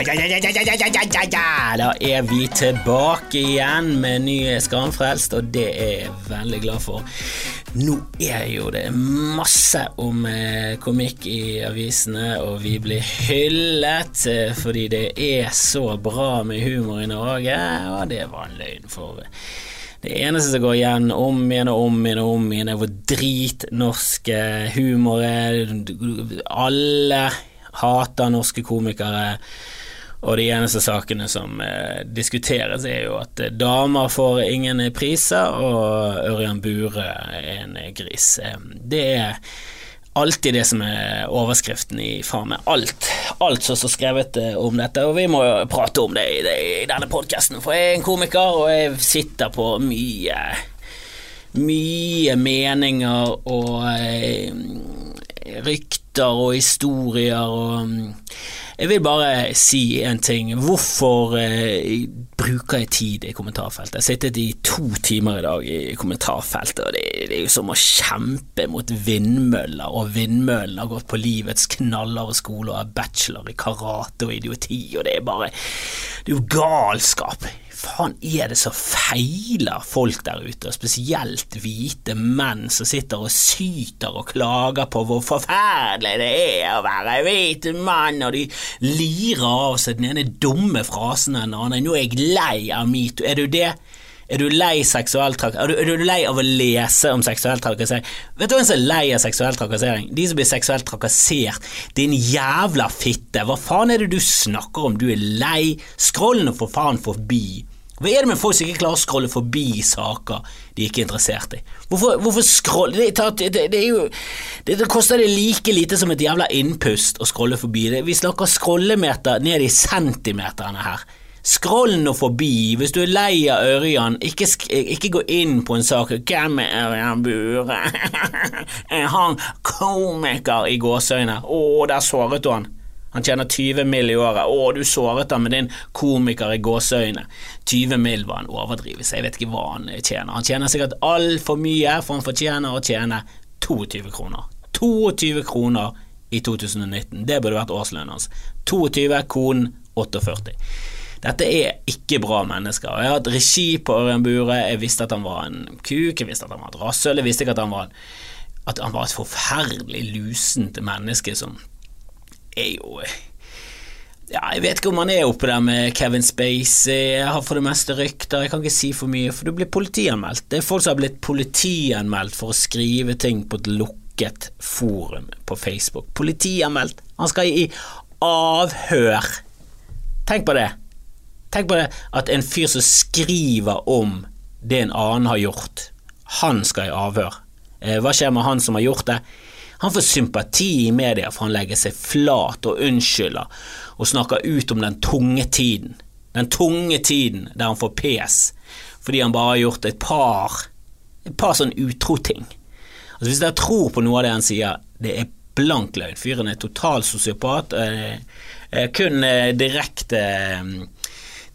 Ja, ja, ja, ja, ja, ja, ja, ja, Da er vi tilbake igjen med ny Skamfrelst, og det er jeg veldig glad for. Nå er jo det masse om eh, komikk i avisene, og vi blir hyllet eh, fordi det er så bra med humor i Norge, og det var en løgn, for det eneste som går igjen om igjen og om igjen, og om igjen er hvor dritnorsk humor er. Alle hater norske komikere. Og de eneste sakene som eh, diskuteres, er jo at eh, damer får ingen priser, og Ørjan Bure er en gris. Eh, det er alltid det som er overskriften i faen meg alt. Alt som står skrevet eh, om dette, og vi må jo prate om det i, det, i denne podkasten, for jeg er en komiker, og jeg sitter på mye mye meninger og eh, rykter og historier og mm, jeg vil bare si en ting. Hvorfor eh, bruker jeg tid i kommentarfeltet? Jeg har sittet i to timer i dag i kommentarfeltet, og det, det er jo som å kjempe mot vindmøller, og vindmøllene har gått på livets knallharde skole og er bachelor i karate og idioti, og det er bare Det er jo galskap faen er det som feiler folk der ute, spesielt hvite menn som sitter og syter og klager på hvor forferdelig det er å være hvit mann, og de lirer av seg den ene dumme frasen den andre. 'Nå er jeg lei av metoo'. Er du det? Er du lei seksuell er, er du lei av å lese om seksuell trakassering? Vet du hvem som er lei av seksuell trakassering? De som blir seksuelt trakassert. Din jævla fitte. Hva faen er det du snakker om? Du er lei. Skroll nå for faen forbi. Hva er det med folk som ikke klarer å scrolle forbi saker de ikke er interessert i? Hvorfor, hvorfor scrolle det, det, det, jo, det, koster det like lite som et jævla innpust å scrolle forbi. det. Vi snakker scrollemeter ned i centimeterne her. Skroll nå forbi. Hvis du er lei av Ørjan, ikke, ikke, gå inn på en sak 'Hvem er Ørjan Bure?' er han komiker i gåseøyne? Å, der såret du han. Han tjener 20 mill. i året. Å, du såret ham med din komiker i gåseøyne. 20 mill. var en overdrivelse, jeg vet ikke hva han tjener. Han tjener sikkert altfor mye, for han fortjener å tjene 22 kroner. 22 kroner i 2019. Det burde vært årslønnen hans. 22, konen 48. Dette er ikke bra mennesker. Jeg har hatt regi på Ørjan Bure, jeg visste at han var en kuk, jeg visste at han var et rasshøl, jeg visste ikke at han var, at han var et forferdelig lusent menneske som er jo ja, Jeg vet ikke om han er oppe der med Kevin Spacey. Jeg har for det meste rykter. Jeg kan ikke si for mye, for du blir politianmeldt. Det er folk som har blitt politianmeldt for å skrive ting på et lukket forum på Facebook. Politianmeldt. Han skal i avhør. Tenk på det. Tenk på det at en fyr som skriver om det en annen har gjort, han skal i avhør. Eh, hva skjer med han som har gjort det? Han får sympati i media for han legger seg flat og unnskylder og snakker ut om den tunge tiden. Den tunge tiden der han får pes fordi han bare har gjort et par et par sånn utro-ting. Altså Hvis dere tror på noe av det han sier, det er blank løgn. Fyren er total sosiopat. Eh, kun eh, direkte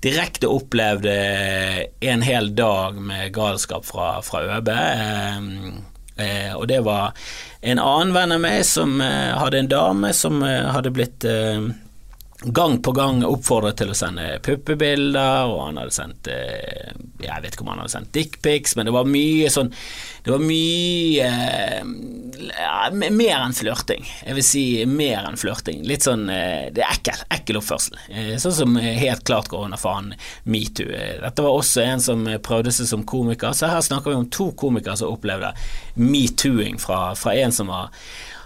direkte opplevd en hel dag med galskap fra, fra ØB. Eh, og det var en annen venn av meg som eh, hadde en dame som eh, hadde blitt eh, gang på gang oppfordret til å sende puppebilder, og han hadde sendt eh, Jeg vet ikke om han hadde sendt dickpics, men det var mye sånn Det var mye ja, Mer enn flørting. Jeg vil si mer enn flørting. Litt sånn Det er ekkel. Ekkel oppførsel. Sånn som helt klart går under faen metoo. Dette var også en som prøvde seg som komiker, så her snakker vi om to komikere som opplevde metooing fra, fra en som var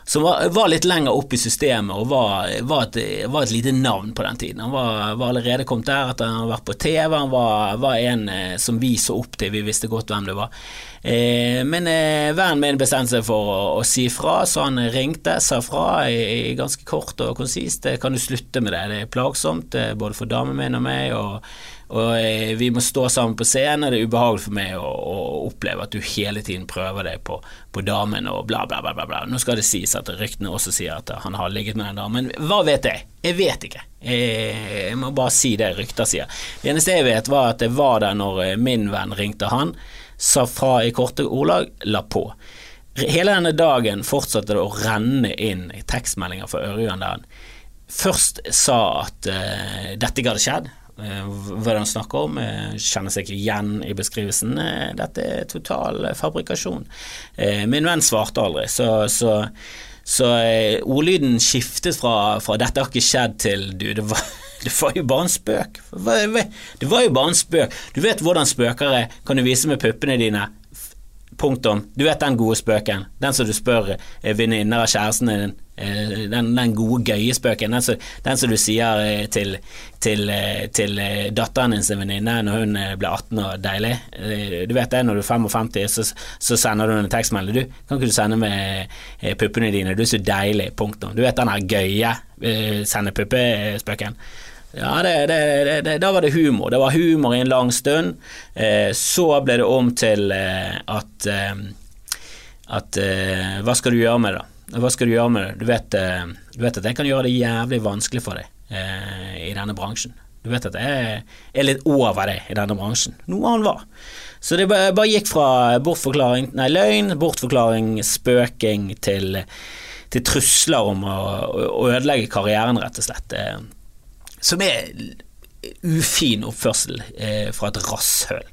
som var, var, litt lenger opp i systemet og var, var, et, var, et, lite navn på den tiden. Han var, allerede kommet der at han hadde vært på TV, han var, en eh, som vi så opp til, vi visste godt hvem det var. Eh, men eh, vennen min bestemte seg for å, å, si fra, så han ringte, sa fra i, i ganske kort og konsist. Kan du slutte med det, det er plagsomt eh, både for damen min og meg. og og eh, vi må stå sammen på scenen, og det er ubehagelig for meg å, å oppleve at du hele tiden prøver deg på, på damen og bla, bla, bla, bla. Nå skal det sies at ryktene også sier at han har ligget med den damen. Hva vet jeg? Jeg vet ikke. Jeg, jeg må bare si det rykter sier. Det eneste jeg vet, var at jeg var der når eh, min venn ringte han, sa fra i korte ordlag, la på. Hele denne dagen fortsatte det å renne inn tekstmeldinger fra Ørjan der først sa at uh, dette ikke hadde skjedd. Uh, hva han snakker om, uh, kjenner seg ikke igjen i beskrivelsen. Uh, dette er total fabrikasjon. min venn svarte aldri, så, så, så ordlyden skiftet fra, fra 'dette har ikke skjedd' til 'du, det var' Det var jo bare en spøk. Det var jo bare en spøk. Du vet hvordan spøker er, kan du vise med puppene dine. Punktum. Du vet den gode spøken. Den som du spør venninner av kjæresten din. Eh, den, den, gode, gøye spøken. Den som, den som du sier eh, til, til, eh, til datteren din sin venninne når hun blir 18 og deilig. Du vet det, når du er 55, så, så sender du en tekstmelding. Du, kan ikke du sende med puppene dine? Du er så deilig. Punktum. Du vet den her gøye sende puppespøken. Ja, det, det, det, da var det humor. Det var humor i en lang stund. Eh, så ble det om til eh, at, eh, at eh, Hva skal du gjøre med det? Hva skal Du gjøre med det? Du vet, eh, du vet at jeg kan gjøre det jævlig vanskelig for deg eh, i denne bransjen. Du vet at jeg er litt over deg i denne bransjen. Noe han var. Så det bare gikk fra bortforklaring, nei, løgn, bortforklaring, spøking til, til trusler om å, å ødelegge karrieren, rett og slett som er ufin oppførsel eh, fra et rasshøl.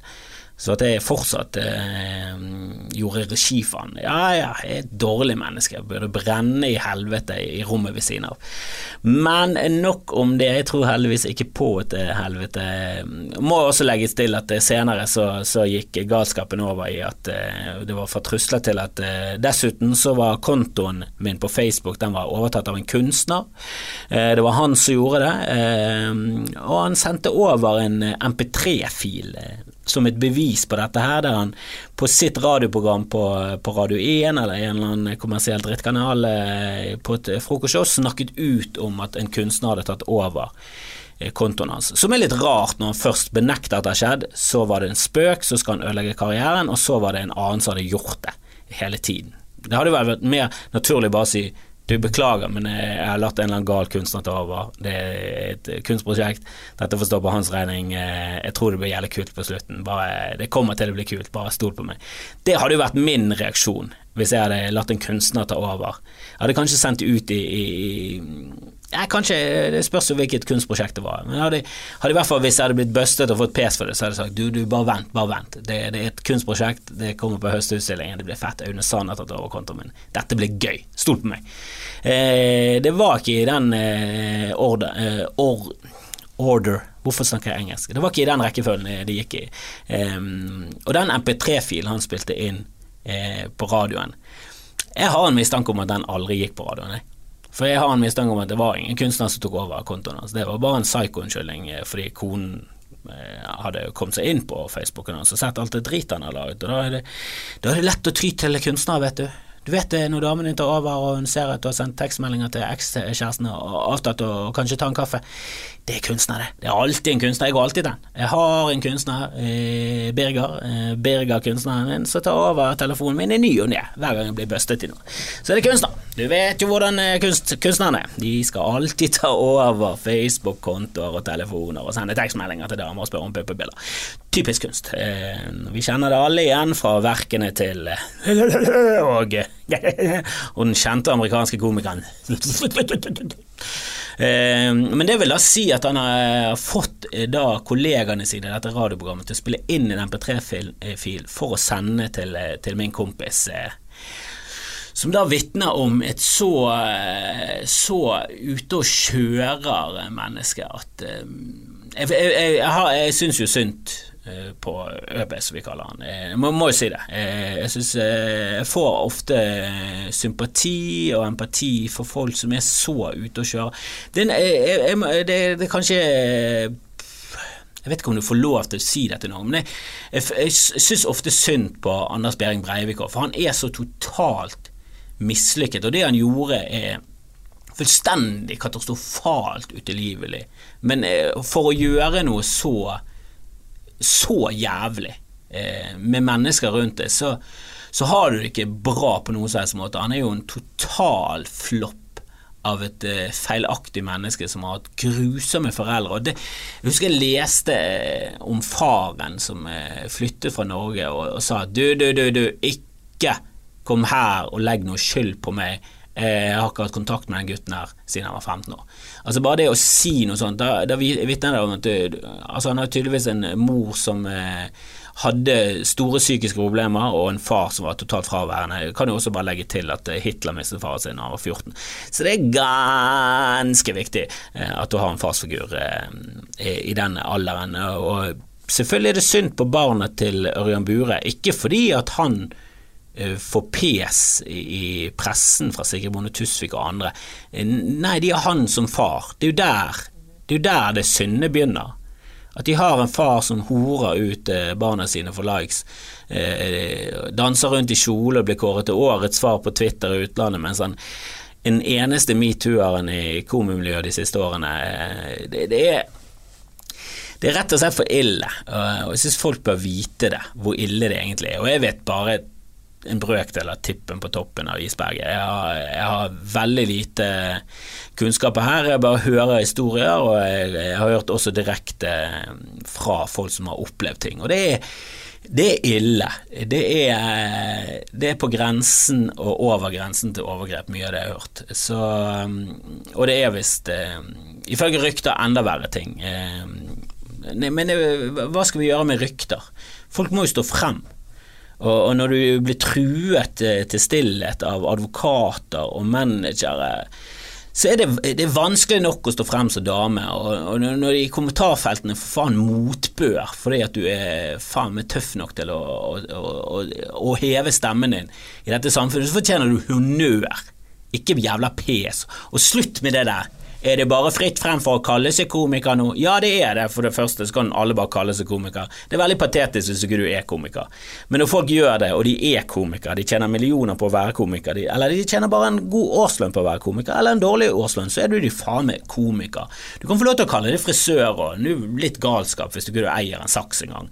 Så at jeg fortsatt eh, gjorde regi for han Ja, ja, jeg er et dårlig menneske, jeg burde brenne i helvete i rommet ved siden av. Men nok om det, jeg tror heldigvis ikke på et eh, helvete. Må også legges til at eh, senere så, så gikk galskapen over i at eh, det var fra trusler til at eh, Dessuten så var kontoen min på Facebook den var overtatt av en kunstner. Eh, det var han som gjorde det, og han sendte over en MP3-fil som et bevis på dette her, der han på sitt radioprogram på, på Radio 1 eller en eller annen kommersiell drittkanal eh, på et frokostshow snakket ut om at en kunstner hadde tatt over eh, kontoen hans. Som er litt rart når han først benekter at det har skjedd, så var det en spøk, så skal han ødelegge karrieren, og så var det en annen som hadde gjort det hele tiden. Det hadde vært mer naturlig bare å si du, beklager, men jeg har latt en eller annen gal kunstner ta over. Det er et kunstprosjekt. Dette får stå på hans regning. Jeg tror det blir jævlig kult på slutten. Bare, det kommer til å bli kult, bare stol på meg. Det hadde jo vært min reaksjon hvis jeg hadde latt en kunstner ta over. Jeg hadde kanskje sendt det ut i, i ja, kanskje, Det spørs jo hvilket kunstprosjekt det var. Men hadde, hadde i hvert fall Hvis jeg hadde blitt bustet og fått pes for det, så hadde jeg sagt du, du, bare vent, bare vent. Det, det er et kunstprosjekt, det kommer på høstutstillingen, det blir fett. Aune Sand har tatt over kontoen min. Dette blir gøy. Stol på meg. Eh, det var ikke i den eh, order, eh, or, order Hvorfor snakker jeg engelsk? Det var ikke i den rekkefølgen det gikk i. Um, og den MP3-filen han spilte inn eh, på radioen Jeg har en mistanke om at den aldri gikk på radioen. Jeg. For jeg har en mistanke om at det var ingen kunstner som tok over kontoen hans. Det var bare en psyko-unnskyldning eh, fordi konen eh, hadde kommet seg inn på Facebooken hans og sett alt det dritet han har laget. Og da er, det, da er det lett å ty til kunstnere, vet du. Du vet det når damen din tar over og hun ser at du har sendt tekstmeldinger til ekskjæresten og avtalt å kanskje ta en kaffe. Det er kunstner, det. Det er alltid en kunstner. Jeg går alltid den. Jeg har en kunstner, eh, Birger, eh, Birger-kunstneren min, som tar over telefonen min i ny og ne hver gang jeg blir bustet i noe. Så er det kunstner. Du vet jo hvordan eh, kunst, kunstnerne er. De skal alltid ta over Facebook-kontoer og telefoner og sende tekstmeldinger til damer og spørre om puppebilder. Typisk kunst. Eh, vi kjenner det alle igjen fra verkene til eh, og og den kjente amerikanske komikeren. Eh, men det vil da si at han har fått da kollegaene sine i dette radioprogrammet til å spille inn en MP3-fil eh, for å sende til, til min kompis som da vitner om et så, så ute og kjører menneske at Jeg, jeg, jeg, jeg, syns jo synd på ØB, som vi kaller han. Jeg eh, må, jo si det. Eh, jeg syns jeg får ofte sympati og empati for folk som er så ute og kjøre. Det, jeg, det, det er kanskje jeg vet ikke om du får lov til å si dette nå, men jeg, jeg, jeg syns ofte synd på Anders Behring Breivik, for han er så totalt mislykket. Og det han gjorde, er fullstendig katastrofalt utilgivelig. Men for å gjøre noe så så jævlig eh, med mennesker rundt deg, så, så, har du det ikke bra på noen som helst måte. Han er jo en total flopp av et eh, feilaktig menneske som har hatt grusomme foreldre. Og det, jeg husker jeg leste eh, om faren som eh, flyttet fra Norge og, og sa du, du, du, du, ikke kom her og legg noe skyld på meg Jeg har ikke hatt kontakt med den gutten her siden han var 15 år. Altså Bare det å si noe sånt, da, da vitner det om at altså Han har tydeligvis en mor som eh, hadde store psykiske problemer, og en far som var totalt fraværende. Jeg kan jo også bare legge til at Hitler mistet faren sin da han var 14. Så det er ganske viktig eh, at du har en farsfigur eh, i den alderen. Og selvfølgelig er det synd på barnet til Ørjan Bure, ikke fordi at han Eh, få pes i pressen fra Sigrid Bonde Tusvik og andre. Eh, nei, de har han som far. Det er jo der det, er jo der det syndet begynner. At de har en far som horer ut eh, barna sine for likes, danser rundt i kjole og blir kåret til årets far på Twitter i utlandet, mens han den eneste metoo-eren i komimiljøet de siste årene. Det, det, er det er rett og slett for ille, og jeg syns folk bør vite det, hvor ille det egentlig er. Og jeg vet bare en brøkdel av tippen på toppen av isberget. Jeg har, jeg har, veldig lite kunnskaper her, jeg bare hører historier, og jeg, jeg, har hørt også direkte fra folk som har opplevd ting. Og det er, det er ille. Det er, det er, på grensen og over grensen til overgrep, mye av det jeg har hørt. Så, og det er visst, eh, ifølge rykter, enda verre ting. Eh, men hva skal vi gjøre med rykter? Folk må jo stå frem. Og, når du blir truet eh, til stillhet av advokater og managere, så er det, det er vanskelig nok å stå frem som dame. Og når de i kommentarfeltene for faen motbør fordi at du er faen meg tøff nok til å, å, å, å heve stemmen din i dette samfunnet, så fortjener du honnør, ikke jævla pes. Og slutt med det der er det bare fritt frem for å kalle seg komiker nå? Ja, det er det. For det første så kan alle bare kalle seg komiker. Det er veldig patetisk hvis ikke du er komiker. Men når folk gjør det, og de er komiker, de tjener millioner på å være komiker, de, eller de tjener bare en god årslønn på å være komiker, eller en dårlig årslønn, så er du de faen meg komiker. Du kan få lov til å kalle det frisør og litt galskap hvis du ikke eier en saks engang.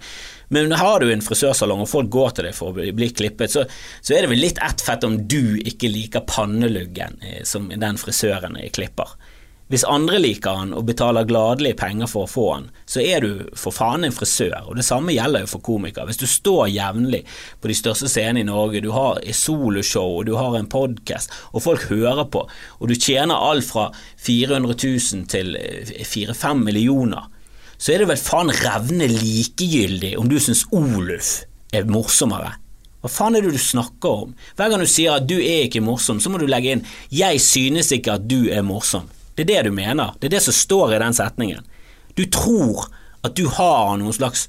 Men har du en frisørsalong og folk går til deg for å bli, bli klippet, så, så, er det vel litt ett fett om du ikke liker panneluggen eh, som den frisøren klipper. Hvis andre liker han og betaler gladelig penger for å få han, så er du for faen en frisør, og det samme gjelder jo for komikere. Hvis du står jevnlig på de største scenene i Norge, du har soloshow og du har en podkast, og folk hører på, og du tjener alt fra 400 000 til 4-5 millioner, så er det vel faen revne likegyldig om du syns Oluf er morsommere. Hva faen er det du snakker om? Hver gang du sier at du er ikke morsom, så må du legge inn 'jeg synes ikke at du er morsom'. Det er det du mener. Det er det som står i den setningen. Du tror at du har noen slags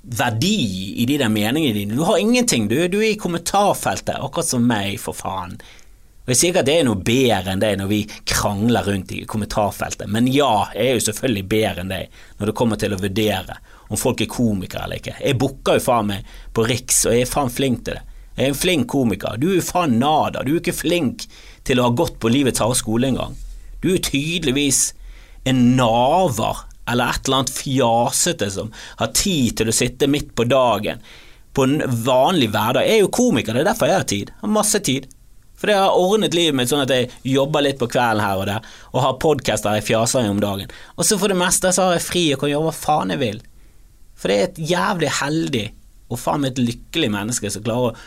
verdi i de der meningene dine. Du har ingenting. Du, du er i kommentarfeltet, akkurat som meg, for faen. Og Jeg sier ikke at det er noe bedre enn det når vi krangler rundt i kommentarfeltet, men ja, jeg er jo selvfølgelig bedre enn deg når det kommer til å vurdere om folk er komikere eller ikke. Jeg booker jo faen meg på Riks, og jeg er faen flink til det. Jeg er en flink komiker. Du er jo faen nada. Du er ikke flink til å ha gått på livets harde skole engang. Du er tydeligvis en naver eller et eller annet fjasete som har tid til å sitte midt på dagen på en vanlig hverdag. Jeg er jo komiker, det er derfor jeg har tid. Jeg har masse tid. For jeg har ordnet livet mitt sånn at jeg jobber litt på kvelden her og der, og har podcaster jeg fjaser i om dagen. Og så for det meste så har jeg fri og kan gjøre hva faen jeg vil. For det er et jævlig heldig og faen meg et lykkelig menneske som klarer å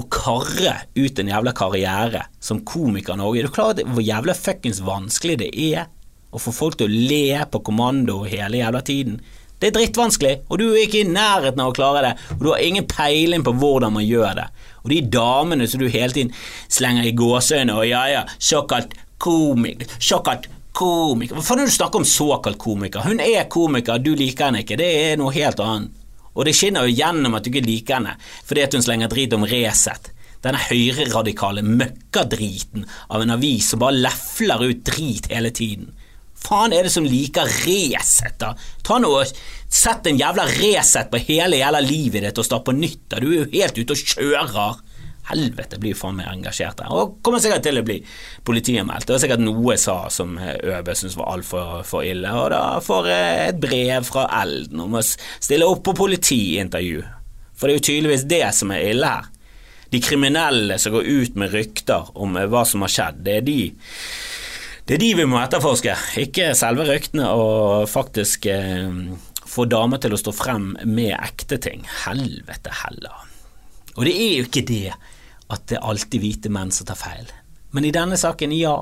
å karre ut en jævla karriere som komiker i Norge. Er du klar over hvor jævla fuckings vanskelig det er å få folk til å le på kommando hele jævla tiden? Det er drittvanskelig, og du er ikke i nærheten av å klare det, og du har ingen peiling på hvordan man gjør det. Og de damene som du hele tiden slenger i gåseøyne og ja ja, såkalt komiker, såkalt komiker Hva faen er det du snakker om såkalt komiker? Hun er komiker, du liker henne ikke, det er noe helt annet. Og det skinner jo gjennom at du ikke liker henne fordi at hun slenger drit om Resett. Denne høyreradikale møkkadriten av en avis som bare lefler ut drit hele tiden. Faen er det som liker Resett, da? Ta nå og Sett en jævla Resett på hele jævla livet ditt og start på nytt, da. Du er jo helt ute og kjører. Helvete, blir faen meg engasjert der. Og kommer sikkert til å bli politianmeldt. Det var sikkert noe jeg sa som Øbe syntes var altfor for ille, og da får jeg et brev fra Elden om å stille opp på politiintervju. For det er jo tydeligvis det som er ille her. De kriminelle som går ut med rykter om eh, hva som har skjedd, det er de det er de vi må etterforske, ikke selve ryktene, og faktisk eh, få damer til å stå frem med ekte ting. Helvete heller. Og det er jo ikke det at det er alltid hvite menn som tar feil. Men i denne saken, ja.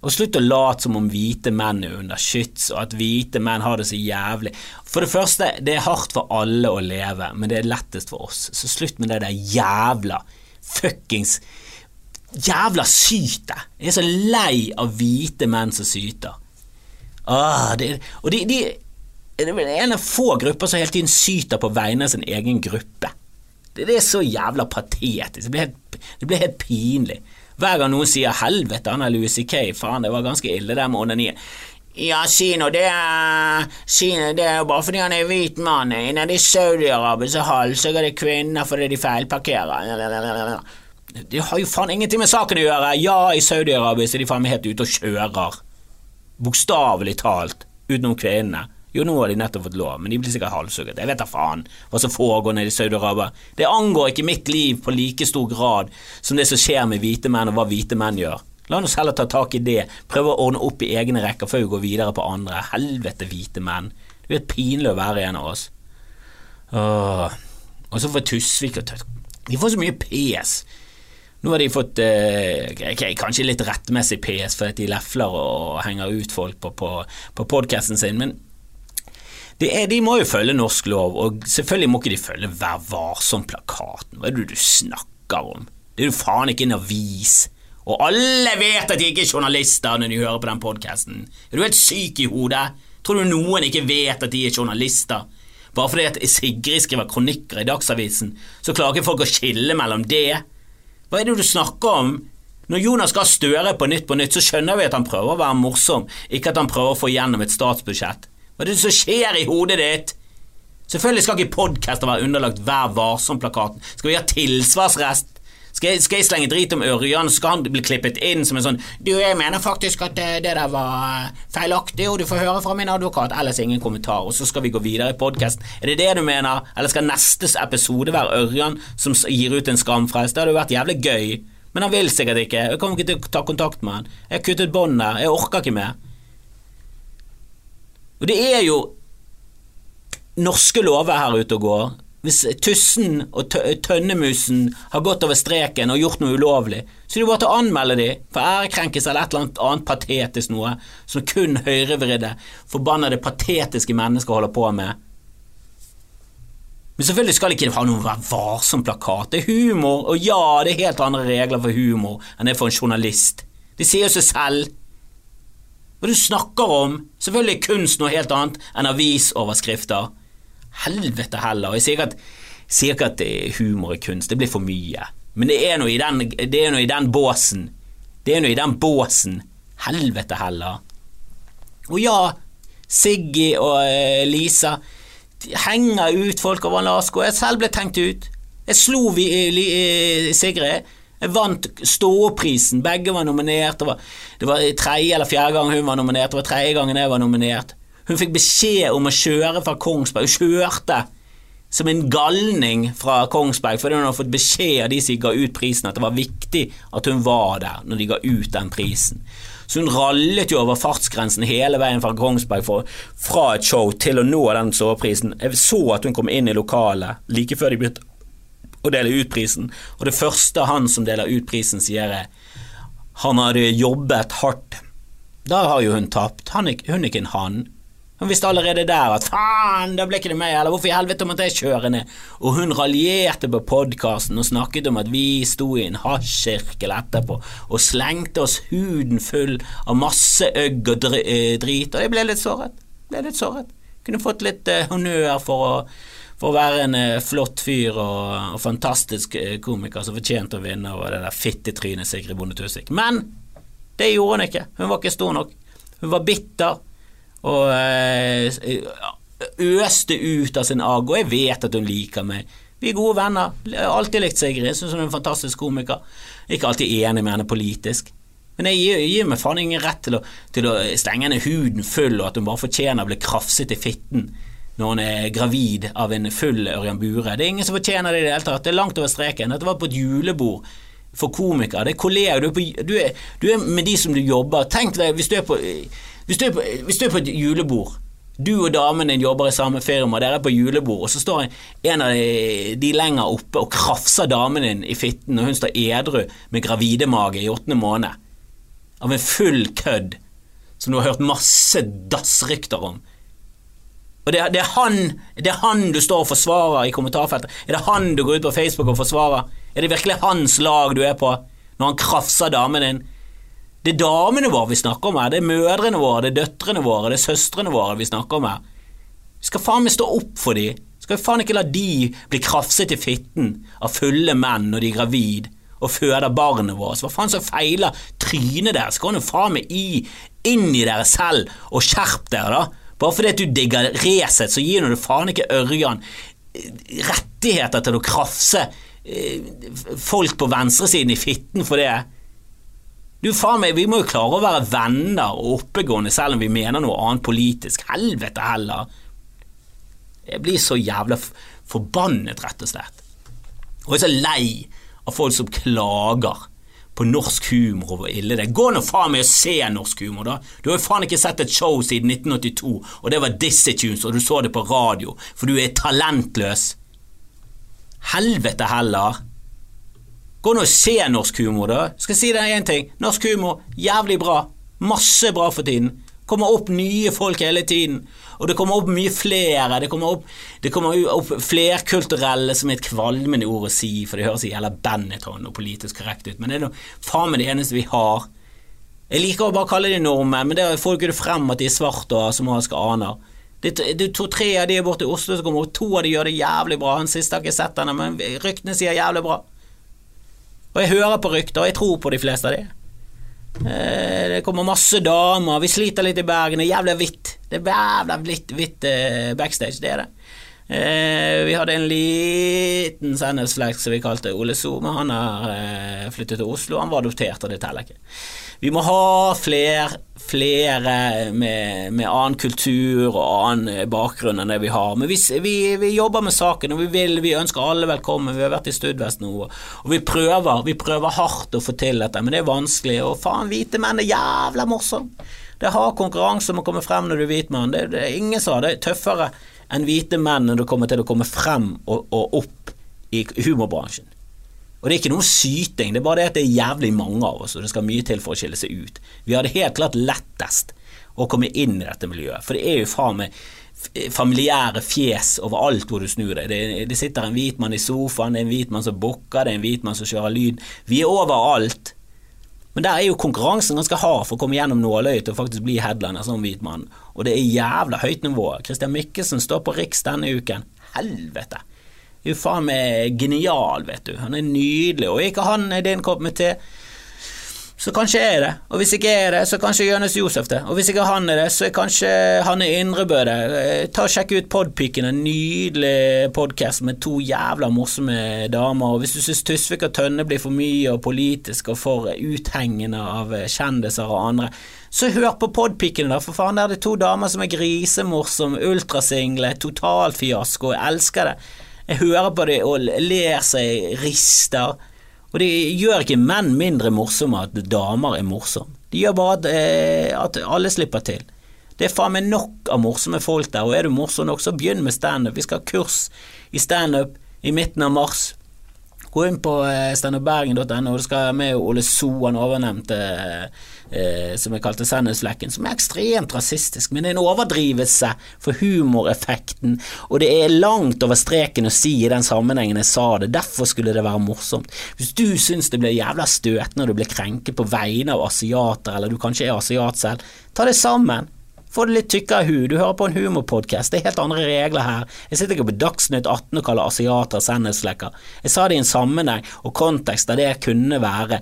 Og slutt å late som om hvite menn er under skyts, og at hvite menn har det så jævlig. For det første, det er hardt for alle å leve, men det er lettest for oss. Så slutt med det der jævla fuckings Jævla syte! Jeg er så lei av hvite menn som syter. Ah, det, og de, de, det er en av få grupper som hele tiden syter på vegne av sin egen gruppe. Det, det er så jævla patetisk. Det blir helt, det blir helt pinlig. Hver gang noen sier 'helvete, han er Louis C.K., faen, det var ganske ille der med onanien'. Ja, si nå det Si det er bare fordi han er hvit mann. Nede i Saudi-Arabia så halshugger de kvinner fordi de feilparkerer. Det har jo faen ingenting med saken å gjøre. Ja, i Saudi-Arabia er de faen meg helt ute og kjører. Bokstavelig talt. Utenom kvinnene. Jo, nå har de nettopp fått lov, men de blir sikkert halshugget. Jeg vet da faen hva som foregår nede i Saudi-Arabia. Det angår ikke mitt liv på like stor grad som det som skjer med hvite menn, og hva hvite menn gjør. La oss heller ta tak i det, prøve å ordne opp i egne rekker før vi går videre på andre. Helvete, hvite menn. Det blir pinlig å være en av oss. Og så får Tusvik og Tøtt De får så mye pes. Nå har de fått eh, okay, kanskje litt rettmessig PS fordi de lefler og henger ut folk på, på, på podkasten sin, men er, de må jo følge norsk lov, og selvfølgelig må ikke de følge Vær varsom-plakaten. Hva er det du snakker om? Det er jo faen ikke en avis. Og alle vet at de ikke er journalister når de hører på den podkasten. Er du helt syk i hodet? Tror du noen ikke vet at de er journalister? Bare fordi at Sigrid skriver kronikker i Dagsavisen, så klarer ikke folk å skille mellom det hva er det du snakker om? Når Jonas Gahr Støre på Nytt på Nytt, så skjønner vi at han prøver å være morsom, ikke at han prøver å få gjennom et statsbudsjett. Hva er det som skjer i hodet ditt? Selvfølgelig skal ikke podkaster være underlagt Vær varsom-plakaten. Skal vi ha tilsvarsrest? Skal jeg, skal jeg, slenge drit om Ørjan, så skal han bli klippet inn som en sånn Du, jeg mener faktisk at det, eh, det der var eh, feilaktig, og du får høre fra min advokat, ellers ingen kommentar, og så skal vi gå videre i podkasten. Er det det du mener, eller skal neste episode være Ørjan som gir ut en skamfrelst? Det hadde jo vært jævlig gøy, men han vil sikkert ikke. Jeg kommer ikke til å ta kontakt med han. Jeg har kuttet båndet. jeg orker ikke mer. Og det er jo norske lover her ute og går hvis tussen og tønnemusen har gått over streken og gjort noe ulovlig, så er det bare til å anmelde de for ærekrenkelse eller et eller annet annet patetisk noe som kun høyrevridde, forbannede patetiske mennesker holder på med. Men selvfølgelig skal ikke det ha noen Vær varsom-plakat. Det er humor, og ja, det er helt andre regler for humor enn det for en journalist. Det sier seg selv. Hva du snakker om? Selvfølgelig kunst noe helt annet enn avisoverskrifter. Helvete heller. Jeg sier ikke, at, sier ikke at humor er kunst, det blir for mye. Men det er noe i den, det er noe i den båsen. Det er noe i den båsen. Helvete heller. Og ja, Siggy og uh, Lisa henger ut folk over en Lasko. Jeg selv ble tenkt ut. Jeg slo vi, uh, Sigrid. Jeg vant Ståprisen. Begge var nominert. Det var, det tredje eller fjerde gang hun var nominert. Det var tredje gangen jeg var nominert. Hun fikk beskjed om å kjøre fra Kongsberg. Hun kjørte som en galning fra Kongsberg fordi hun hadde fått beskjed av de som ga ut prisen, at det var viktig at hun var der når de ga ut den prisen. Så hun rallet jo over fartsgrensen hele veien fra Kongsberg for, fra et show til å nå den soveprisen. Jeg så at hun kom inn i lokalet like før de begynte å dele ut prisen, og det første han som deler ut prisen, sier er han hadde jobbet hardt. Da har jo hun tapt. hun er ikke en han. Hun visste allerede der at faen, da ble ikke det meg, eller hvorfor i helvete måtte jeg kjøre ned? Og hun raljerte på podkasten og snakket om at vi sto i en hasjsirkel etterpå og slengte oss huden full av masse øgg og eh, drit, og jeg ble litt såret. Ble litt såret. Kunne fått litt uh, honnør for å, for å være en uh, flott fyr og, og fantastisk uh, komiker som fortjente å vinne over det der fittetrynet Sigrid Bonde Tusvik. Men det gjorde hun ikke. Hun var ikke stor nok. Hun var bitter og eh, øste ut av sin agg, og jeg vet at hun liker meg. Vi er gode venner. Jeg har alltid likt Sigrid, syns hun er en fantastisk komiker. Ikke alltid enig med henne politisk. Men jeg gir, gir meg faen ingen rett til å, til å stenge henne huden full, og at hun bare fortjener å bli krafset i fitten når hun er gravid av en full Ørjan Bure. Det er ingen som fortjener det i det hele tatt. Det er langt over streken. Dette var på et julebord for komikere. Det er kolleger. Du, du, du, er med de som du jobber. Tenk deg hvis du er på hvis du, på, hvis du er på, et julebord, du og damen din jobber i samme firma, dere er på julebord, og så står en av de lenger oppe og krafser damen din i fitten, og hun står edru med gravidemage i åttende måned. av en full kødd som du har hørt masse dassrykter om. Og det, det, er han, det er han du står og forsvarer i kommentarfeltet. Er det han du går ut på Facebook og forsvarer? Er det virkelig hans lag du er på når han krafser damen din? Det er damene våre vi snakker om her. Det er mødrene våre, det er døtrene våre, det er søstrene våre vi snakker om her. Vi skal faen meg stå opp for de. Skal vi faen ikke la de bli krafset i fitten av fulle menn når de er gravid og føder barnet vårt. Hva faen som feiler trynet deres? Gå nå faen meg inn i dere selv og skjerp dere, da. Bare fordi at du digger Resett, så gir du faen ikke Ørjan rettigheter til å krafse eh, folk på venstresiden i fitten for det. Du, faen meg, Vi må jo klare å være venner og oppegående selv om vi mener noe annet politisk. Helvete heller. Jeg blir så jævla forbannet, rett og slett. Og jeg er så lei av folk som klager på norsk humor og hvor ille det er. Gå nå faen meg og se norsk humor, da. Du har jo faen ikke sett et show siden 1982, og det var Dizzie Tunes, og du så det på radio, for du er talentløs. Helvete heller. Gå nå og se norsk humor, da. Skal jeg si deg én ting. Norsk humor, jævlig bra. Masse bra for tiden. Kommer opp nye folk hele tiden. Og det kommer opp mye flere. Det kommer opp, det kommer opp flerkulturelle, som er et kvalmende ord å si, for det høres jævla Benetton og politisk korrekt ut, men det er noe, faen meg det eneste vi har. Jeg liker å bare kalle det nordmenn, men det er folk det frem at de er svarte og somaliske aner. Det, det to-tre av de er borte i Oslo som kommer opp, to av de gjør det jævlig bra. Han siste har ikke sett henne, men ryktene sier jævlig bra. Og jeg hører på rykter, og jeg tror på de fleste av de. Eh, det kommer masse damer, vi sliter litt i Bergen, det er jævlig hvitt. Det er jævla hvitt, hvitt eh, backstage, det er det. Eh, vi hadde en liten sennhetsflekk som vi kalte Ole So, men han har flyttet til Oslo. Han var adoptert, og det teller ikke. Vi må ha flere, flere med, med, annen kultur og annen bakgrunn enn det vi har. Men vi, vi, vi jobber med saken, og vi, vil, vi ønsker alle velkommen. Vi har vært i Studvest nå, og vi prøver, vi prøver hardt å få til dette, men det er vanskelig. Og faen, hvite menn er jævla morsomme! Det har konkurranse om å komme frem når du er hvit mann. Det, det, er ingen har det tøffere enn hvite menn når du kommer til å komme frem og, og opp i humorbransjen. Og det er ikke noe syting, det er bare det at det er jævlig mange av oss, og det skal mye til for å skille seg ut. Vi har det helt klart lettest å komme inn i dette miljøet, for det er jo faen meg familiære fjes overalt hvor du snur deg. Det, det, sitter en hvit mann i sofaen, det er en hvit mann som bukker, det er en hvit mann som kjører lyd. Vi er overalt. Men der er jo konkurransen ganske hard for å komme gjennom nåløyet å faktisk bli headliner som hvit mann, og det er jævla høyt nivå. Christian Mikkelsen står på Riks denne uken. Helvete! Er a meg genial, vet du. Han er nydelig. Og ikke han er din kopp med te, så kanskje jeg er det. Og hvis ikke jeg er det, så kanskje Jonis Josef det. Og hvis ikke han er det, så er kanskje Hanne Indrebø det. Eh, ta og Sjekk ut Podpiken, en nydelig podkast med to jævla morsomme damer. Og hvis du syns Tusvik og Tønne blir for mye og politisk og for uthengende av kjendiser og andre, så hør på podpikene, da, for faen. Der er det to damer som er grisemorsomme, ultrasingle, totalt fiasko. Jeg elsker det. Jeg hører på det og ler seg rister. Og det gjør ikke menn mindre morsomme at damer er morsomme. Det gjør bare at, eh, at alle slipper til. Det er faen meg nok av morsomme folk der, og er du morsom nok, så begynn med standup. Vi skal ha kurs i standup i midten av mars. Gå inn på eh, standupbergen.no, du skal med Ole So, han overnevnte eh, som jeg kalte Sannhetsflekken, som er ekstremt rasistisk, men det er en overdrivelse for humoreffekten, og det er langt over streken å si i den sammenhengen jeg sa det, derfor skulle det være morsomt. Hvis du syns det blir jævla støtende når du blir krenket på vegne av asiater, eller du kanskje er asiat selv, ta det sammen. Få det litt tykkere hud. Du hører på en humorpodkast. Det er helt andre regler her. Jeg sitter ikke på Dagsnytt 18 og kaller asiater sannhetsflekker. Jeg sa det i en sammenheng og kontekst der det kunne være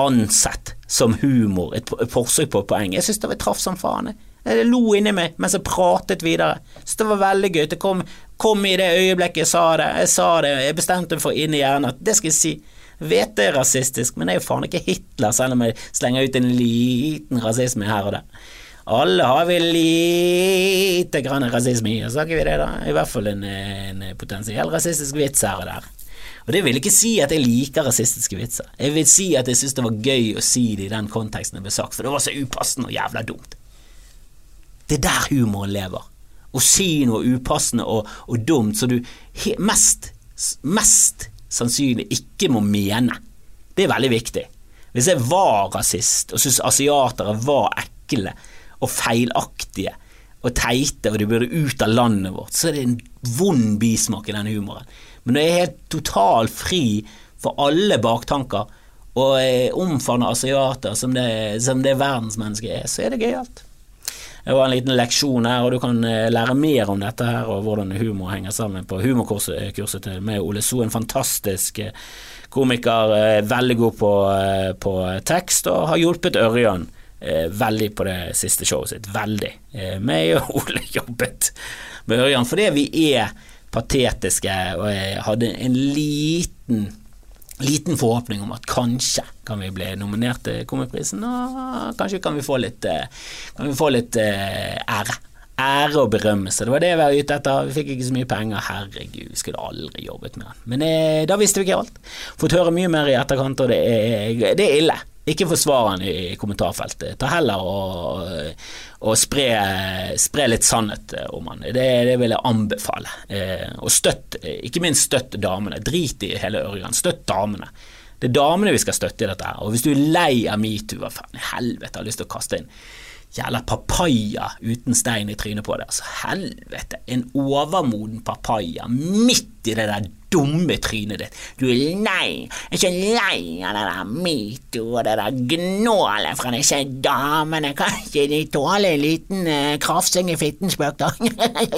ansett som humor, et, forsøk på et poeng. Jeg synes det var traff som faen. Jeg lo inni meg mens jeg pratet videre. Så det var veldig gøy. Det kom, kom, i det øyeblikket jeg sa det. Jeg sa det, jeg bestemte meg for inn i hjernen at det skal jeg si. vet det er rasistisk, men jeg er jo faen ikke Hitler, selv om jeg slenger ut en liten rasisme her og der. Alle har vel lite grann rasisme i oss, har vi det, da? I hvert fall en, en potensiell rasistisk vits her og der. Og det vil ikke si at jeg liker rasistiske vitser. Jeg vil si at jeg syns det var gøy å si det i den konteksten det ble sagt, for det var så upassende og jævla dumt. Det er der humoren lever. Å si noe upassende og, og dumt som du mest, mest sannsynlig ikke må mene. Det er veldig viktig. Hvis jeg var rasist og syntes asiatere var ekle og feilaktige og teite, og de burde ut av landet vårt, så er det en vond bismak i den humoren. Men når jeg er helt totalt fri for alle baktanker, og omfavner asiater som det, som det verdensmennesket er, så er det gøyalt. Det var en liten leksjon her, og du kan eh, lære mer om dette her og hvordan humor henger sammen på humorkurset til med Ole So. En fantastisk eh, komiker, eh, veldig god på, på tekst, og har hjulpet Ørjan veldig på det siste showet sitt. Veldig. Meg og Ole jobbet med Ørjan fordi vi er patetiske, og jeg hadde en liten liten forhåpning om at kanskje kan vi bli nominert til Komiprisen, og kanskje kan vi få litt, eh, kan vi få litt ære. Ære og berømmelse. Det var det vi var ute etter. Vi fikk ikke så mye penger. Herregud, vi skulle aldri jobbet med den. Men eh, da visste vi ikke alt. Fått høre mye mer i etterkant, og det er, det er ille. Ikke forsvar han i kommentarfeltet. Ta heller og, og spre, spre, litt sannhet om han. Det, det vil jeg anbefale. Eh, og støtt, ikke minst støtt damene. Drit i hele Ørjan. Støtt damene. Det er damene vi skal støtte i dette her. Og hvis du er lei av metoo, hva faen i helvete har lyst til å kaste inn jævla papaya uten stein i trynet på det. Altså, helvete, en overmoden papaya midt i det der dumme trynet ditt. Du er lei, jeg er så lei av det der metoo og det der gnålet fra disse damene. Kanskje de tåler en liten eh, krafsing i fittenspøk, da?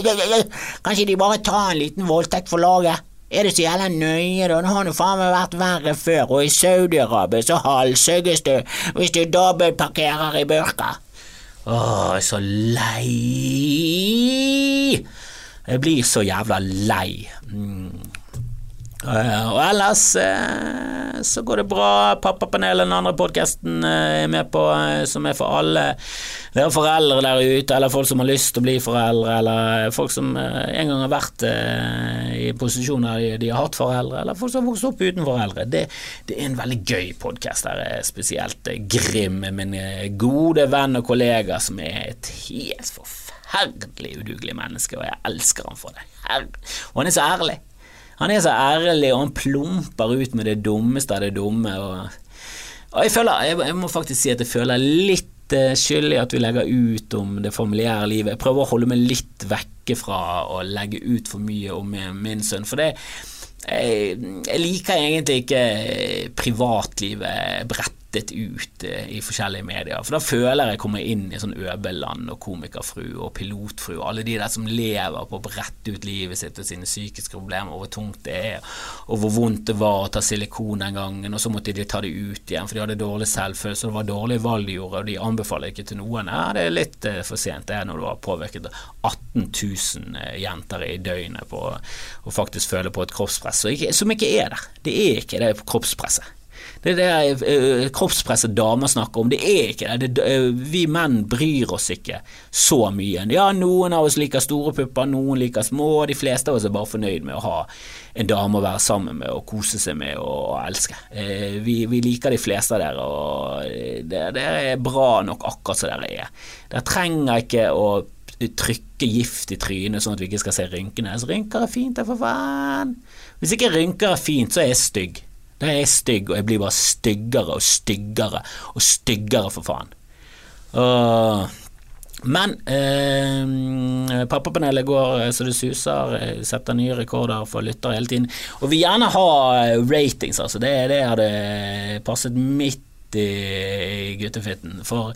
Kanskje de bare tar en liten voldtekt for laget? Er det så jævla nøye, da? Nå har det faen meg vært verre før, og i Saudi-Arabia så halshugges du hvis du dobbeltparkerer i burka. Åh, jeg er så lei. Jeg blir så jævla lei. Mm. Uh, og ellers uh, så går det bra. Pappapanelet, den andre podkasten, eh, er med på, som er for alle. Det er foreldre der ute, eller folk som har lyst til å bli foreldre, eller folk som en gang har vært i posisjoner de, de har hatt foreldre, eller folk som har vokst opp uten foreldre. Det, det er en veldig gøy podkast der, spesielt Grim, min gode venn og kollega, som er et helt forferdelig udugelig menneske, og jeg elsker han for det. Og han er så ærlig. Han er så ærlig, og han plumper ut med det dummeste av det dumme. Og, og jeg, føler, jeg, jeg, må faktisk si at jeg føler litt uh, skyld i at vi legger ut om det familiære livet. Jeg prøver å holde meg litt vekke fra å legge ut for mye om min sønn. For det jeg, jeg liker egentlig ikke privatlivet bredt rettet ut eh, i forskjellige medier. For da føler jeg kommer inn i sånn Øbeland og Komikerfru og Pilotfru og alle de der som lever på å brette ut livet sitt og sine psykiske problemer, og hvor tungt det er, og hvor vondt det var å ta silikon den gangen, og så måtte de ta det ut igjen, for de hadde dårlig selvfølelse, og det var dårlige valg de gjorde, og de anbefaler ikke til noen. Ja, det er litt eh, for sent, det er når du har påvirket 18 000 eh, jenter i døgnet på å faktisk føle på et kroppspress som ikke er der. Det er ikke det kroppspresset. Det er det uh, kroppspresset damer snakker om. Det er ikke det. det uh, vi menn bryr oss ikke så mye. Ja, noen av oss liker store pupper, noen liker små, og de fleste av oss er bare fornøyd med å ha en dame å være sammen med og kose seg med og, elske. Uh, vi, vi, liker de fleste av dere, og det, det er bra nok akkurat som dere er. Dere trenger ikke å trykke gift i trynet sånn at vi ikke skal se rynkene. Så rynker er fint, det for faen. Hvis ikke rynker er fint, så er jeg stygg. Da er jeg stygg, og jeg blir bare styggere og styggere og styggere, for faen. Og men eh, pappapanelet går så det suser, setter nye rekorder for lyttere hele tiden. Og vi gjerne ha ratings, altså. Det, det hadde passet midt i guttefitten. For,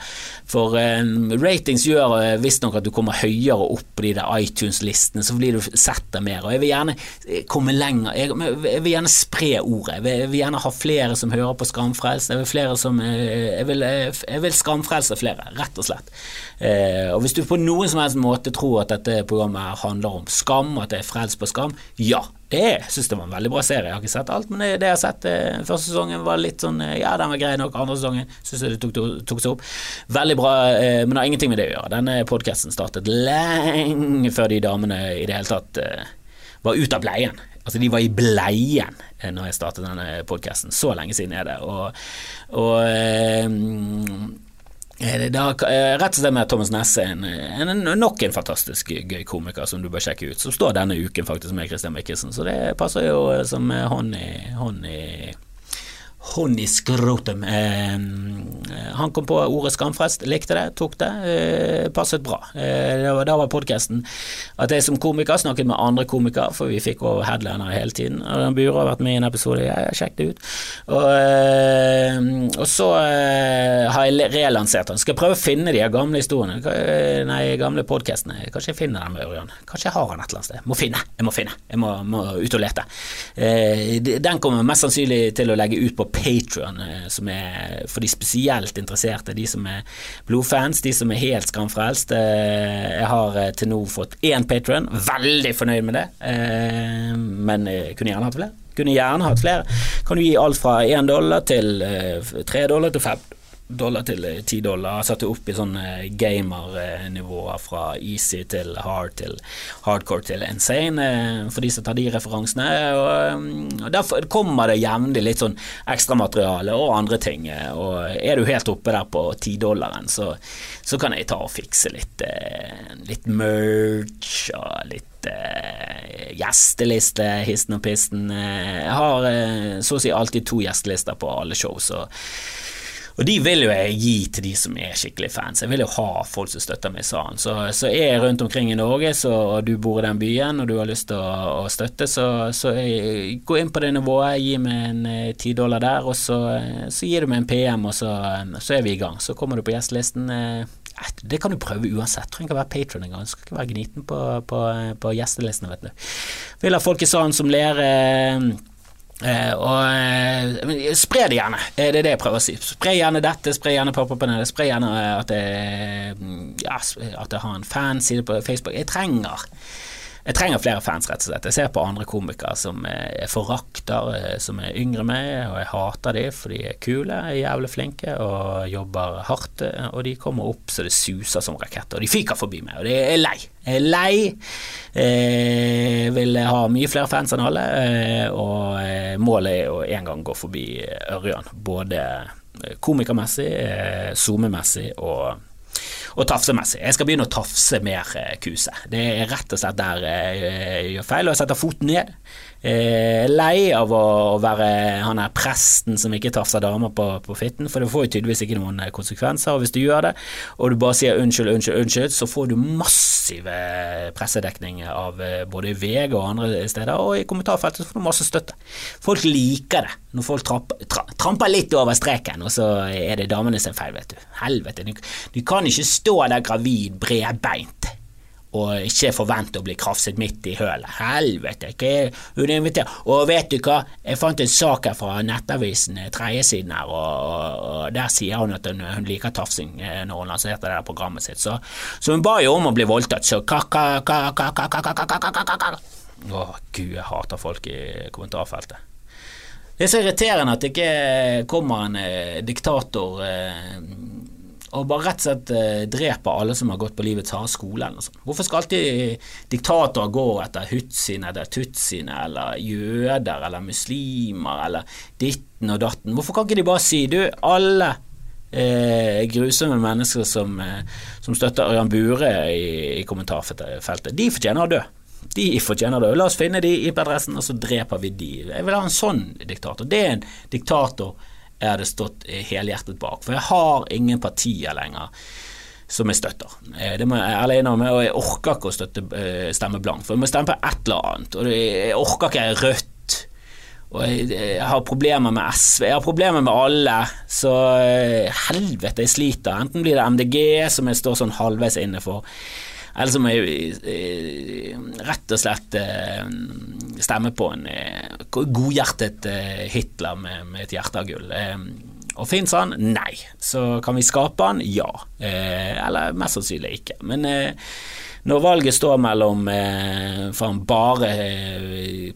for um, ratings gjør uh, visstnok at du kommer høyere opp på de der iTunes-listene, så blir du sett der mer. Og jeg vil gjerne eh, komme lenger. Jeg, jeg vil gjerne spre ordet. Jeg vil, jeg vil, gjerne ha flere som hører på Skamfrelst. Jeg vil, flere som, jeg vil, jeg vil skamfrelse flere, rett og slett. Uh, og hvis du på noen som helst måte tror at dette programmet handler om skam, at det er frelst på skam, ja, jeg syns det var en veldig bra serie. Jeg har ikke sett alt, men det, det jeg har sett eh, første sesongen, var litt sånn eh, Ja, den var grei nok. Andre sesongen syns jeg det tok, tok, seg opp. Veldig bra, eh, men det har ingenting med det å gjøre. Denne podkasten startet lenge før de damene i det hele tatt var ute av bleien. Altså, de var i bleien når jeg startet denne podkasten. Så lenge siden er det. Og, og da, eh, rett og slett med Thomas Nesse, en, en, nok en fantastisk gøy komiker som du bør sjekke ut. Som står denne uken faktisk med Christian Mikkelsen, så det passer jo som hånd i, hånd i Honny Skrotum. Eh, han kom på ordet skamfrest, likte det, tok det, eh, passet bra. Eh, da var, podkasten at jeg som komiker snakket med andre komikere, for vi fikk over headliner hele tiden. Og Bure har vært med i en episode, jeg har sjekket det ut. Og, eh, og så eh, har jeg relansert den. Skal jeg prøve å finne de gamle historiene, nei, gamle podkastene. Kanskje jeg finner dem med Ørjan. Kanskje jeg har den et eller annet sted. Må finne, jeg må finne. Jeg må, må ut og lete. Eh, den kommer mest sannsynlig til å legge ut på Patrion, eh, som er for de spesielt interesserte, de som er blodfans, de som er helt skamfrelst. Eh, jeg har eh, til nå fått én Patrion, veldig fornøyd med det, men jeg kunne gjerne hatt flere. Kunne gjerne hatt flere. Kan du gi alt fra én dollar til tre dollar til fem dollar til ti dollar. Satt det opp i sånne gamernivåer fra easy til hard til hardcore til insane, eh, for de som tar de referansene. Og, og Derfor kommer det jevnlig litt sånn ekstramateriale og andre ting. Og er du helt oppe der på tidollaren, så, så kan jeg ta og fikse litt, eh, litt merch og litt gjesteliste, histen og pisten. Jeg har så å si alltid to gjestelister på alle show, så og de vil jo jeg gi til de som er skikkelig fans. Jeg vil jo ha folk som støtter meg i salen. Så, så er jeg rundt omkring i Norge, så, og du bor i den byen og du har lyst til å, å støtte, så, så jeg, gå inn på det nivået, gi meg en eh, ti dollar der, og så, så gir du meg en PM, og så, så, er vi i gang. Så kommer du på gjestelisten. Eh, det kan du prøve uansett. Trenger ikke være patron engang. Skal ikke være gniten på, på, på gjestelistene, vet du. Vil ha folk i salen som ler. Eh, og uh, Spre det gjerne, det er det jeg prøver å si. Spre gjerne dette, spre gjerne Pappapanelet, spre gjerne at jeg, ja, at jeg har en fanside på Facebook. Jeg trenger jeg trenger flere fans, rett og slett. Jeg ser på andre komikere som jeg forakter, eh, som er yngre meg, og jeg hater dem for de er kule, er jævlig flinke og jobber hardt. Og de kommer opp så det suser som raketter, og de fyker forbi meg, og det er lei. Jeg er lei. Jeg vil ha mye flere fans enn alle, eh, og eh, målet er å en gang gå forbi Ørjan. Både komikermessig, SoMe-messig og og tafsemessig. Jeg skal begynne å tafse mer eh, kuse. Det er rett og slett der eh, jeg gjør feil, og jeg setter foten ned. Eh, lei av å, være han her presten som ikke tafser damer på, på, fitten, for det får jo tydeligvis ikke noen konsekvenser. Og hvis du gjør det, og du bare sier unnskyld, unnskyld, unnskyld, så får du massive pressedekning av både VG og andre steder, og i kommentarfeltet får du masse støtte. Folk liker det når folk tramper, tra, tramper litt over streken, og så er det damene sin feil, vet du. Helvete, du, du kan ikke stå der gravid bredbeint og ikke forvente å bli krafset midt i hølet. Helvete, hva er hun inviterer Og vet du hva, jeg fant en sak her fra Nettavisen, eh, tredjesiden her, og, og, der sier hun at hun, hun liker tafsing eh, når hun lanserte det der programmet sitt. Så, så hun ba jo om å bli voldtatt, så ka-ka-ka-ka-ka-ka-ka-ka-ka Å, gud, jeg hater folk i kommentarfeltet. Det er så irriterende at det ikke kommer en eh, diktator eh, og bare rett og slett eh, dreper alle som har gått på livets harde skole. Eller sånt. Hvorfor skal alltid diktatorer gå etter hutsiene eller tutsiene eller jøder eller muslimer eller ditten og datten? Hvorfor kan ikke de bare si du, alle eh, grusomme mennesker som, eh, som støtter Ørjan Bure i, i kommentarfeltet, de fortjener å dø. De fortjener det. La oss finne de IP-adressen, og så dreper vi de. Jeg vil ha en sånn diktator. Det er en diktator jeg hadde stått helhjertet bak. For jeg har ingen partier lenger som jeg støtter. Eh, det må jeg ærlig innrømme, og jeg orker ikke å støtte, eh, stemme blankt. For jeg må stemme på et eller annet, og jeg orker ikke Rødt. Og jeg, jeg har problemer med SV, jeg har problemer med alle, så eh, helvete, jeg sliter. Enten blir det MDG, som jeg står sånn halvveis inne for, eller så må jeg rett og slett stemme på en eh, godhjertet eh, Hitler med, med et hjerte av gull. Eh, og fins han? Nei. Så kan vi skape han? Ja. Eller mest sannsynlig ikke. Men når valget står mellom for bare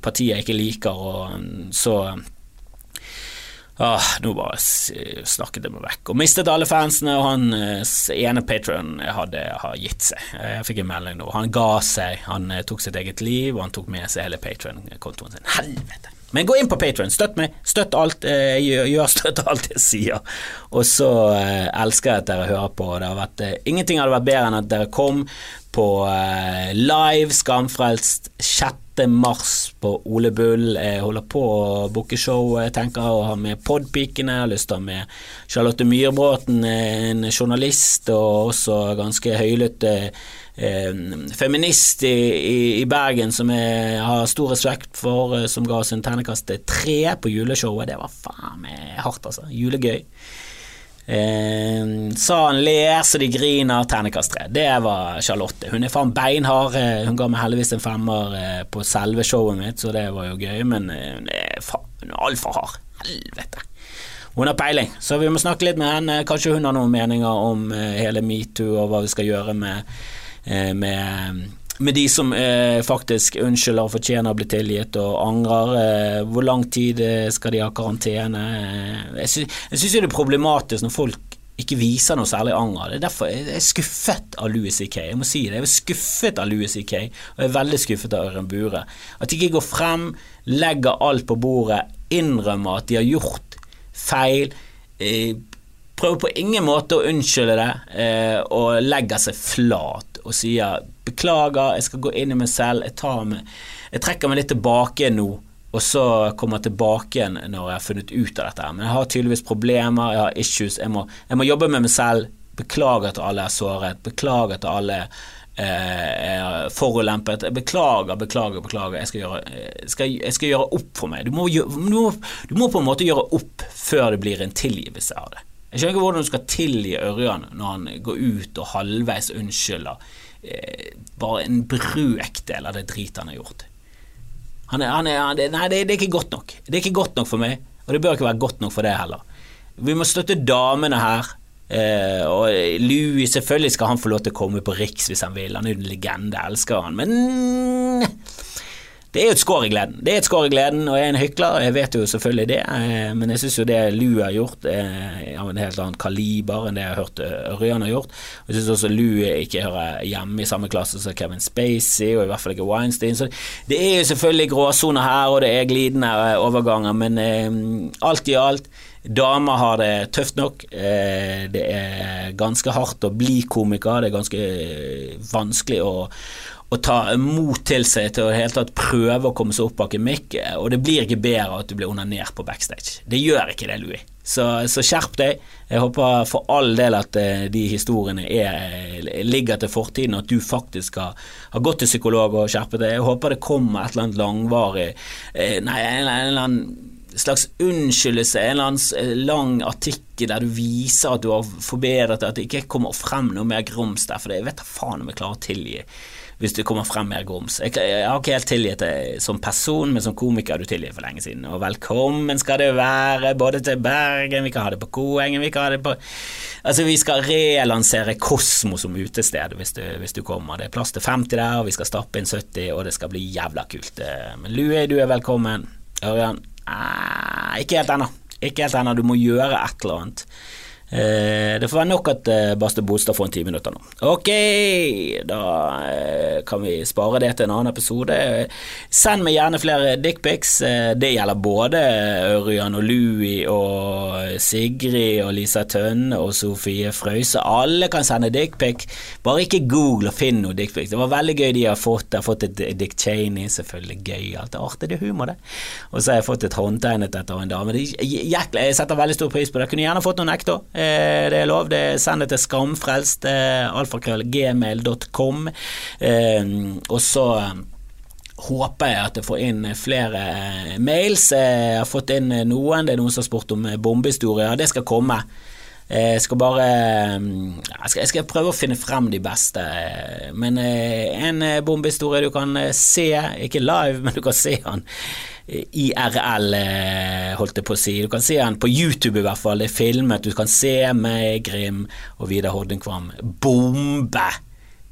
partier jeg ikke liker, og så Ah, nå bare snakket jeg meg vekk. Og mistet alle fansene, og han eh, ene patrion hadde, har gitt seg. Jeg fikk en melding nå. Han ga seg. Han eh, tok sitt eget liv, og han tok med seg hele patrion-kontoen sin. Helvete! Men gå inn på Patrion, støtt meg. Støtt alt eh, jeg gjør, støtt alt jeg sier. Og så eh, elsker jeg at dere hører på. Det har vært, eh, ingenting hadde vært bedre enn at dere kom på eh, live Skamfrelst 6 mars på Ole Bull. Jeg holder på å booke show. Jeg tenker å ha med Podpikene. Jeg har lyst til å ha med Charlotte Myhrbråten, en journalist og også ganske høylytt eh, feminist i, i, i, Bergen som jeg har stor respekt for, eh, som ga oss en ternekast tre på juleshowet. Det var faen meg hardt, altså. Julegøy. Eh, sa han ler så de griner, ternekast tre. Det var Charlotte. Hun er faen beinhard. Eh, hun ga meg heldigvis en femmer eh, på selve showet mitt, så det var jo gøy, men eh, hun er faen altfor hard. Helvete. Hun har peiling, så vi må snakke litt med henne. Kanskje hun har noen meninger om hele metoo og hva vi skal gjøre med, med med de som eh, faktisk unnskylder og fortjener å bli tilgitt og angrer. Eh, hvor lang tid eh, skal de ha karantene? Eh, jeg syns det er problematisk når folk ikke viser noe særlig anger. Det er derfor jeg er skuffet av Louis C.K. Jeg må si det. Jeg er skuffet av Louis C.K. og jeg er veldig skuffet av Ørjan Bure. At de ikke går frem, legger alt på bordet, innrømmer at de har gjort feil. Eh, prøver på ingen måte å unnskylde det, eh, og legger seg flat og sier beklager, jeg skal gå inn i meg selv, jeg, meg, jeg trekker meg litt tilbake nå. Og så kommer jeg tilbake igjen når jeg har funnet ut av dette. Men jeg har tydeligvis problemer, jeg har issues. Jeg må, jeg må jobbe med meg selv. Beklager til alle jeg har såret. Beklager til alle eh, forulempet. Beklager, beklager, beklager. Jeg skal, gjøre, skal, jeg skal gjøre, opp for meg. Du må, du, må, du må, på en måte gjøre opp før det blir en tilgivelse av det. Jeg skjønner ikke hvordan du skal tilgi Ørjan når han går ut og halvveis unnskylder Eh, bare en brøkdel av det drit han har gjort. Han er, han er, han er, nei, det, det, er ikke godt nok. Det er ikke godt nok for meg, og det bør ikke være godt nok for det heller. Vi må støtte damene her. Eh, og Louis, selvfølgelig skal han få lov til å komme på Riks hvis han vil, han er jo en legende, elsker han, men det er jo et skår i gleden. Det er et skår i gleden, og jeg er en hykler, jeg vet jo selvfølgelig det, eh, men jeg syns jo det Lou har gjort, er av en helt annen kaliber enn det jeg har hørt eh, Ørjan har gjort. Jeg syns også Lou ikke hører hjemme i samme klasse som Kevin Spacey, og i hvert fall ikke Weinstein. Så det er jo selvfølgelig gråsoner her, og det er glidende eh, overganger, men alt i alt Damer har det tøft nok. Det er ganske hardt å bli komiker. Det er ganske vanskelig å, å ta mot til seg til å helt tatt prøve å komme seg opp bak en mic, og det blir ikke bedre at du blir onanert på backstage. Det gjør ikke det, Louis. Så, så, skjerp deg. Jeg håper for all del at uh, de historiene er, ligger til fortiden, at du faktisk har, har, gått til psykolog og skjerpet deg. Jeg håper det kommer et eller annet langvarig uh, Nei, en, eller annen slags unnskyldelse, en eller annen eh, lang artikkel der du viser at du har forbedret deg, at det ikke kommer frem noe mer grums der, for det vet da faen om jeg klarer å tilgi hvis det kommer frem mer grums. Jeg, jeg, har ikke helt tilgitt det som person, men som komiker har du tilgitt for lenge siden. Og velkommen skal det være, både til Bergen, vi kan ha det på Koengen, vi kan ha det på Altså, vi skal relansere Kosmo som utested hvis du, hvis du, kommer. Det er plass til 50 der, og vi skal stappe inn 70, og det skal bli jævla kult. Men Lue, du er velkommen. Ørjan, ah, ikke helt ennå. Ikke helt ennå, du må gjøre et eller annet. Eh, det får være nok at eh, Baste Bolstad får en ti minutter nå. Ok, da eh, kan vi spare det til en annen episode. Send meg gjerne flere dickpics. Det gjelder både Ørjan og Louis og Sigrid og Lisa Tønne og Sofie Frøyse. Alle kan sende dickpic. Bare ikke google og finn noe dickpic. Det var veldig gøy de har fått. Jeg har fått et Dick Cheney, selvfølgelig gøy. Alt er artig, det er humor, det. Og så har jeg fått et håndtegnet etter en dame. Jeg setter veldig stor pris på det. Jeg kunne gjerne fått noen ekte òg. Eh, det er lov. Det Send det til skamfrelst, eh, alfakrøll.gmail.com. Eh, og så håper jeg at jeg får inn flere mails. Jeg har fått inn noen. Det er noen som har spurt om bombehistorier. Det skal komme. Jeg skal bare jeg skal, jeg skal, prøve å finne frem de beste. Men en bombehistorie du kan se, ikke live, men du kan se han IRL, eh, holdt jeg på å si. Du kan se han på YouTube i hvert fall, det er filmet. Du kan se meg, Grim og Vidar Hordenkvam. bombe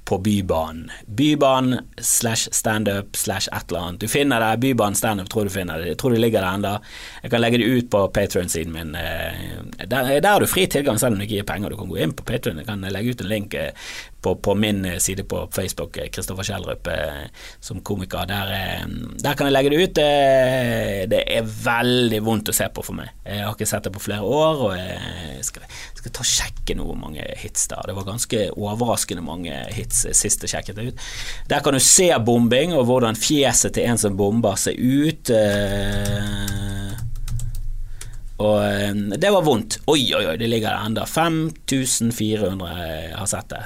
på Bybanen. Bybanen slash standup slash et eller annet. Du finner det. Bybanen standup tror du finner det. Jeg tror det ligger der ennå. Jeg kan legge det ut på Patrion-siden min. Eh, der, der har du fri tilgang selv om du ikke gir penger. Du kan gå inn på Patrion. Jeg kan legge ut en link eh, på, på min side på Facebook, Kristoffer Kjellrup, eh, som komiker. Der, der, kan jeg legge det ut. Det er veldig vondt å se på for meg. Jeg har ikke sett det på flere år, og jeg skal, skal ta sjekke noe mange hits der. Det var ganske overraskende mange hits sist jeg sjekket det ut. Der kan du se bombing, og hvordan fjeset til en som bomber ser ut. Eh, og eh, det var vondt. Oi, oi, oi, det ligger der enda 5400 har sett det.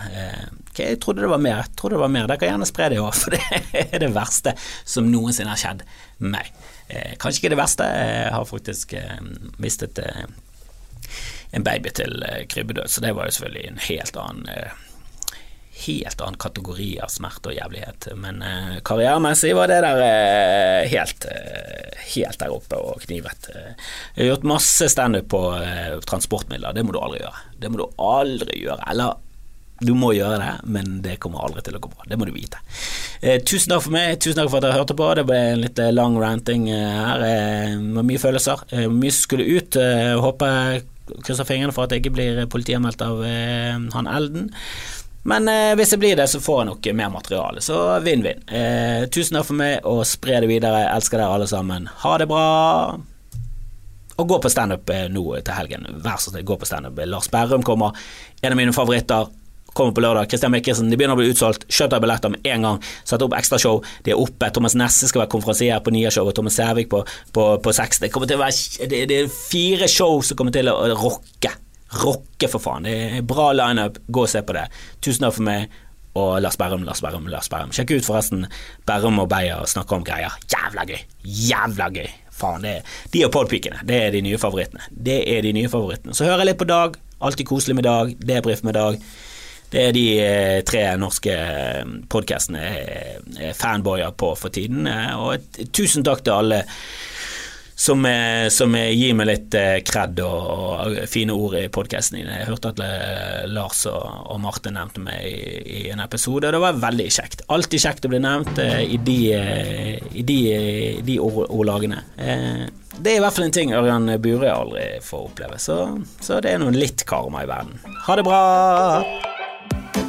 Jeg trodde det var mer. Jeg trodde det var mer. Dere kan gjerne spre det òg, for det er det verste som noensinne har skjedd meg. Kanskje ikke det verste, jeg har faktisk mistet en baby til eh, krybbedød, så det var jo selvfølgelig en helt annen eh, helt annen kategori av smerte og jævlighet. Men eh, karrieremessig var det der eh, helt, eh, helt der oppe og knivet. Jeg har gjort masse standup på eh, transportmidler, det må du aldri gjøre. Det må du aldri gjøre. Eller du må gjøre det, men det kommer aldri til å gå bra. Det må du vite. Eh, tusen takk for meg, tusen takk for at dere hørte på. Det ble en litt lang ranting her. med mye følelser. mye skulle ut. håper krysser fingrene for at jeg ikke blir politianmeldt av eh, han Elden. Men eh, hvis jeg blir det, så får jeg nok mer materiale. Så vinn-vinn. Eh, tusen takk for meg, og spre det videre. Jeg elsker dere alle sammen. Ha det bra. Og gå på standup eh, nå til helgen. Vær så snill, gå på standup. Lars Berrum kommer. En av mine favoritter kommer på lørdag. Kristian Mikkelsen, de begynner å bli utsolgt. Kjøp deg billetter med en gang. Sett opp ekstrashow. De er oppe. Thomas Nesse skal være konferansier på nye show, og Thomas Sævik på, på, på seks. Det, det, det, er fire show som kommer til å rocke. Rocke, for faen. Det er bra lineup. Gå og se på det. Tusen takk for meg. Og Lars Berrum, Lars Berrum, Lars Berrum. Sjekk ut forresten Berrum og Beyer snakker om greier. Jævla gøy! Jævla gøy! Faen, det er, de og podpikene. Det er de nye favorittene. Det er de nye favorittene. Så hører jeg litt på Dag. Alltid koselig med Dag. Debrief med Dag. Det er de eh, tre norske eh, podkastene jeg er fanboyer på for tiden. Eh, og tusen takk til alle som, som gir meg litt kred og, og, fine ord i podkasten din. Jeg hørte at Lars og, og Martin nevnte meg i, i, en episode, og det var veldig kjekt. Alltid kjekt å bli nevnt i de, de, de ordlagene. Det er i hvert fall en ting Ørjan Bure aldri får oppleve, så, så det er nå litt karma i verden. Ha det bra!